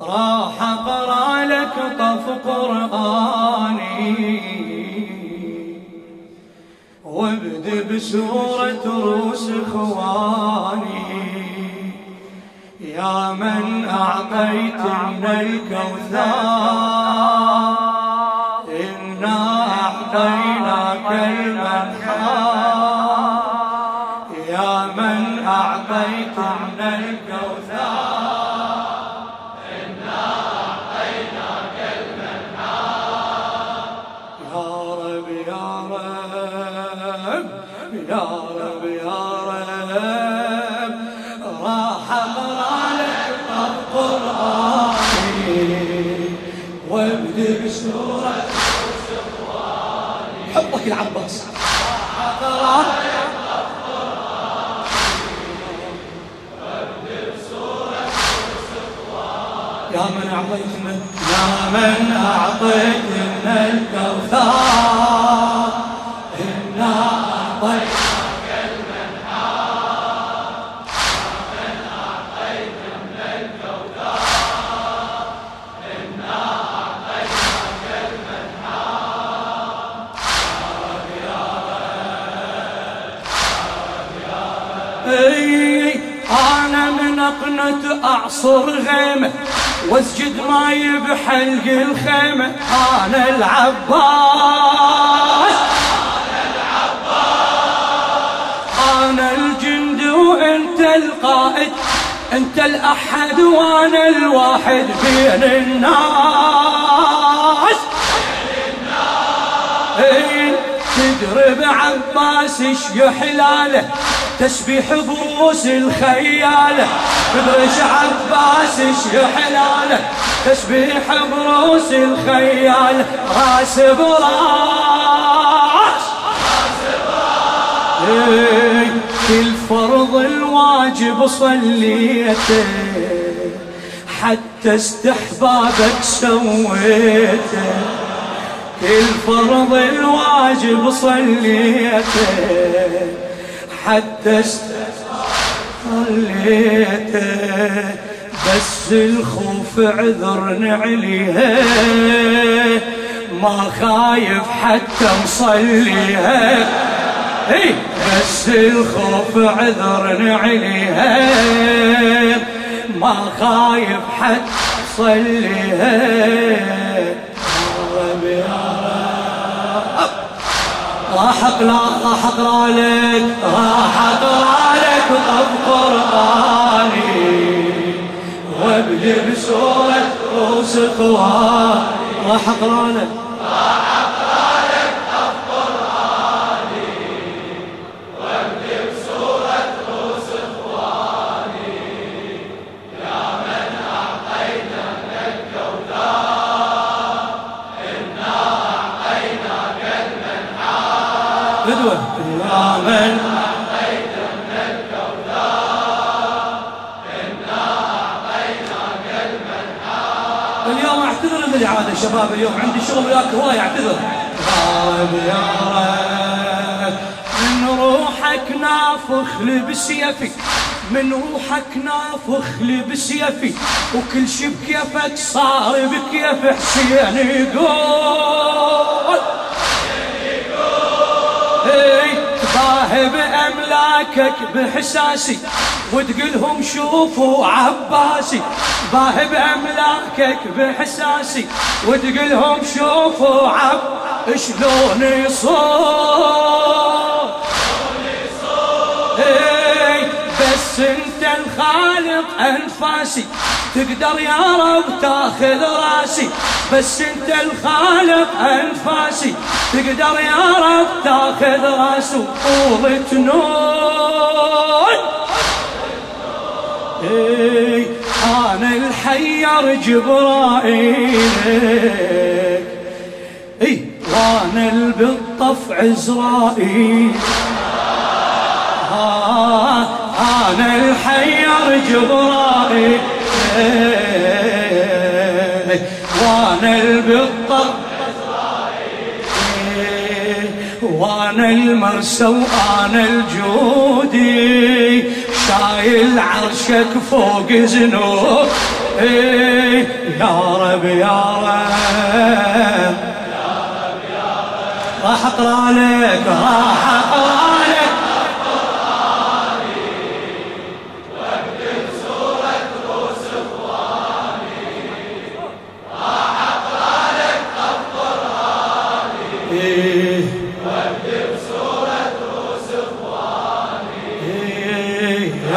راح اقرا لك طف قرآني. وابدا بسورة روس إخواني. يا من اعطيتنا الكوثر انا أعطيناك المنحى يا من اعطيتنا الكوثر وابدا بسوره حبك العباس. يا من أعطيتنا يا من أعطيتنا الكوثر. اعصر غيمة واسجد ماي بحلق الخيمة. أنا العباس أنا الجند وإنت القائد إنت الأحد وأنا الواحد بين الناس. اي تدري بعباس حلاله تسبيح بروس الخيالة. بدرش عباس حلاله تسبيح بروس الخيالة راس براس كل فرض الواجب صليته. حتى استحبابك سويته. كل فرض الواجب صليته. حتى صليته بس الخوف عذرني عليها. ما خايف حتى مصليها. إي بس الخوف عذرني عليها. ما خايف حتى صليها راح اقرا راح اقرا لك راح اقرا لك طب قرآني. وابدي بسوره روس راح اقرا لك اليوم أعتذر من الإعادة شباب اليوم عندي شغل وياك هواي أعتذر. غاب يا رب من روحك نافخ بسيفي من روحك نافخ بسيفي وكل شي بكيفك صار بكيف حسين يقول. ذاهب أملاكك بحساسي وتقلهم شوفوا عباسي. ذاهب أملاكك بحساسي وتقلهم شوفوا عب شلون يصور بس انت الخالق. انفاسي تقدر يا رب تاخذ راسي بس انت الخالق انفاسي تقدر يا رب تاخذ راسه طولة نون. اي أنا الحير جبرائيل. اي وأنا البالطف عزرائيل. الحير جبرائيل وأنا البالطف وأنا المرسى وأنا الجودي شايل عرشك فوق زنوب. يا رب يا رب. راح أقرأ لك راح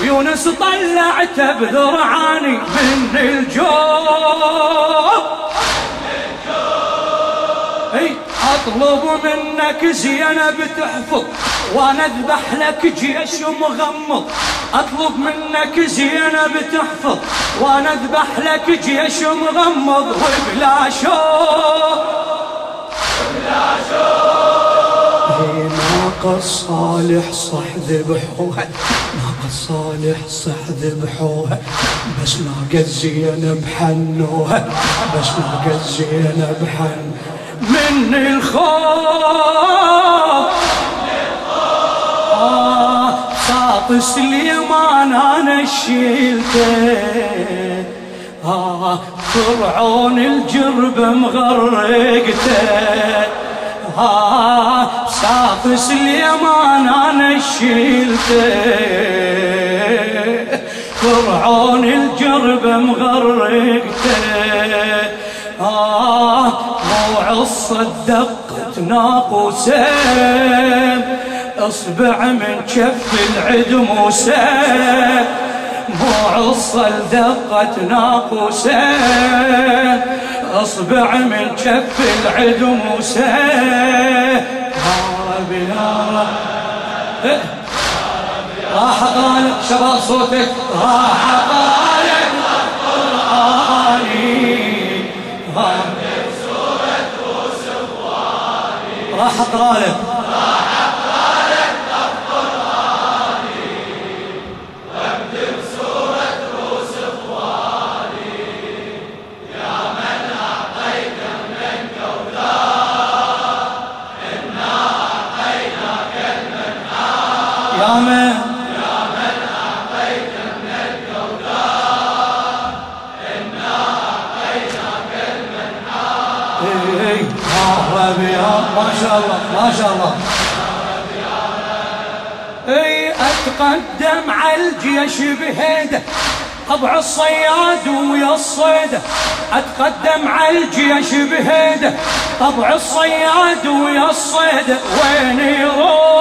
ويونس طلعته بذرعاني من الجوب إي أطلب منك زينب تحفظ وأنا أذبح لك جيش مغمض. أطلب منك زينب تحفظ وأنا أذبح لك جيش مغمض. وبلا شوق. ناقص صالح صح ذبحوها ناقص صالح صح ذبحوها بس ناقص زينب حنوها بس ناقص زينب حن من الخوف آه ساط سليمان أنا شيلته. آه فرعون الجرب مغرقته. ها ساق سليمان أنا شيلته فرعون الجرب مغرقته آه موعص دقت ناقوسين. اصبع من كف العد موسى موعص دقت ناقوسين. أصبع من كف العد موسى. رب راح قالك شباب صوتك. راح قالك قرآني. راح أقرأ اي اتقدم على الجيش بهيده طبع الصياد ويا الصيدة أتقدم على الجيش بهيده طبع الصياد ويا الصيدة وين يروح؟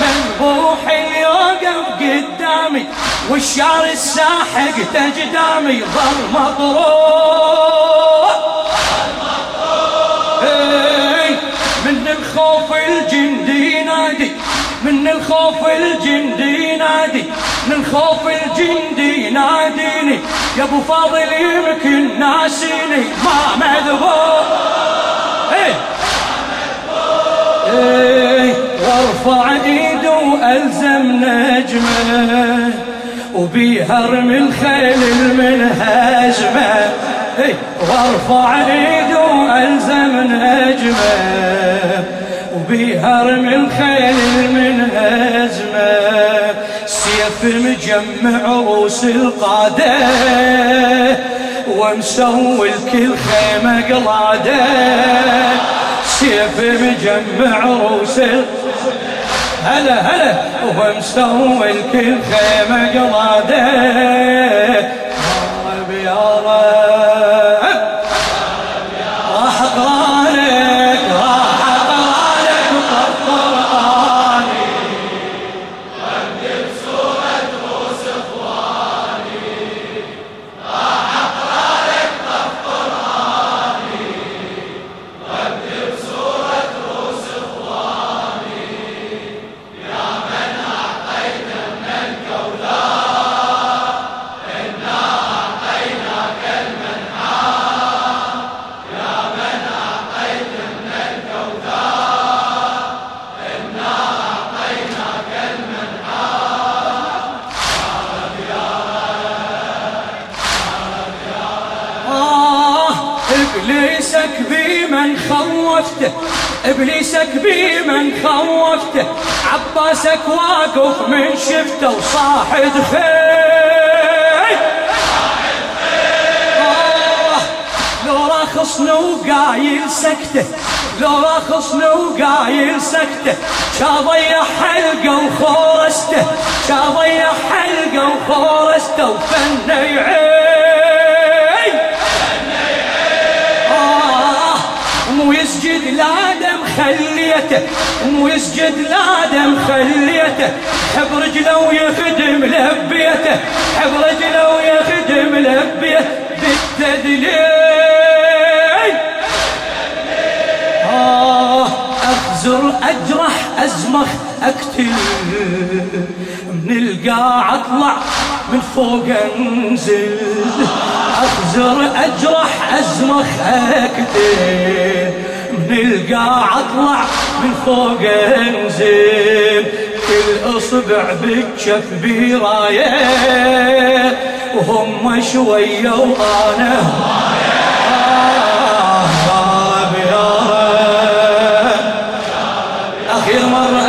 مذبوح يوقف قدامي. والشعر الساحق تجدامي. ظل مطروح. من الخوف الجندي ينادي من خوف الجندي يناديني. يا أبو فاضل يمكن ناسيني. ما مذبوح إيه. إيه. وارفع ايده وألزم نجمة. وبيها ارمي الخيل المنهجمة. إيه. وارفع ايده وألزم نجمة. وبيها ارمي الخيل المنهجمه سيف مجمع روس القاده ومسوي الكل خيمة قلاده. سيف مجمع روس هلا هلا. ومسوي الكل خيمة قلاده. خوفته إبليسك بمن خوفته عباسك واقف من شفته وصاحد خير. آه لو راخصنا وقايل سكته لو راخصنا وقايل سكته شاضيع حلقة وخورسته شاضيع حلقة وخورسته وفني عين مو يسجد لادم خليته. مو يسجد لادم خليته. حب رجله ويخدم لبيته حب رجله ويخدم لبيته بالتدليل. آه أخزر أجرح أزمخ أقتل القاع أطلع من فوق أنزل أخزر أجرح أزمخ أقتل من القاع أطلع من فوق أنزل كل إصبع بالجف براية وهم آه يا رب آخر مرة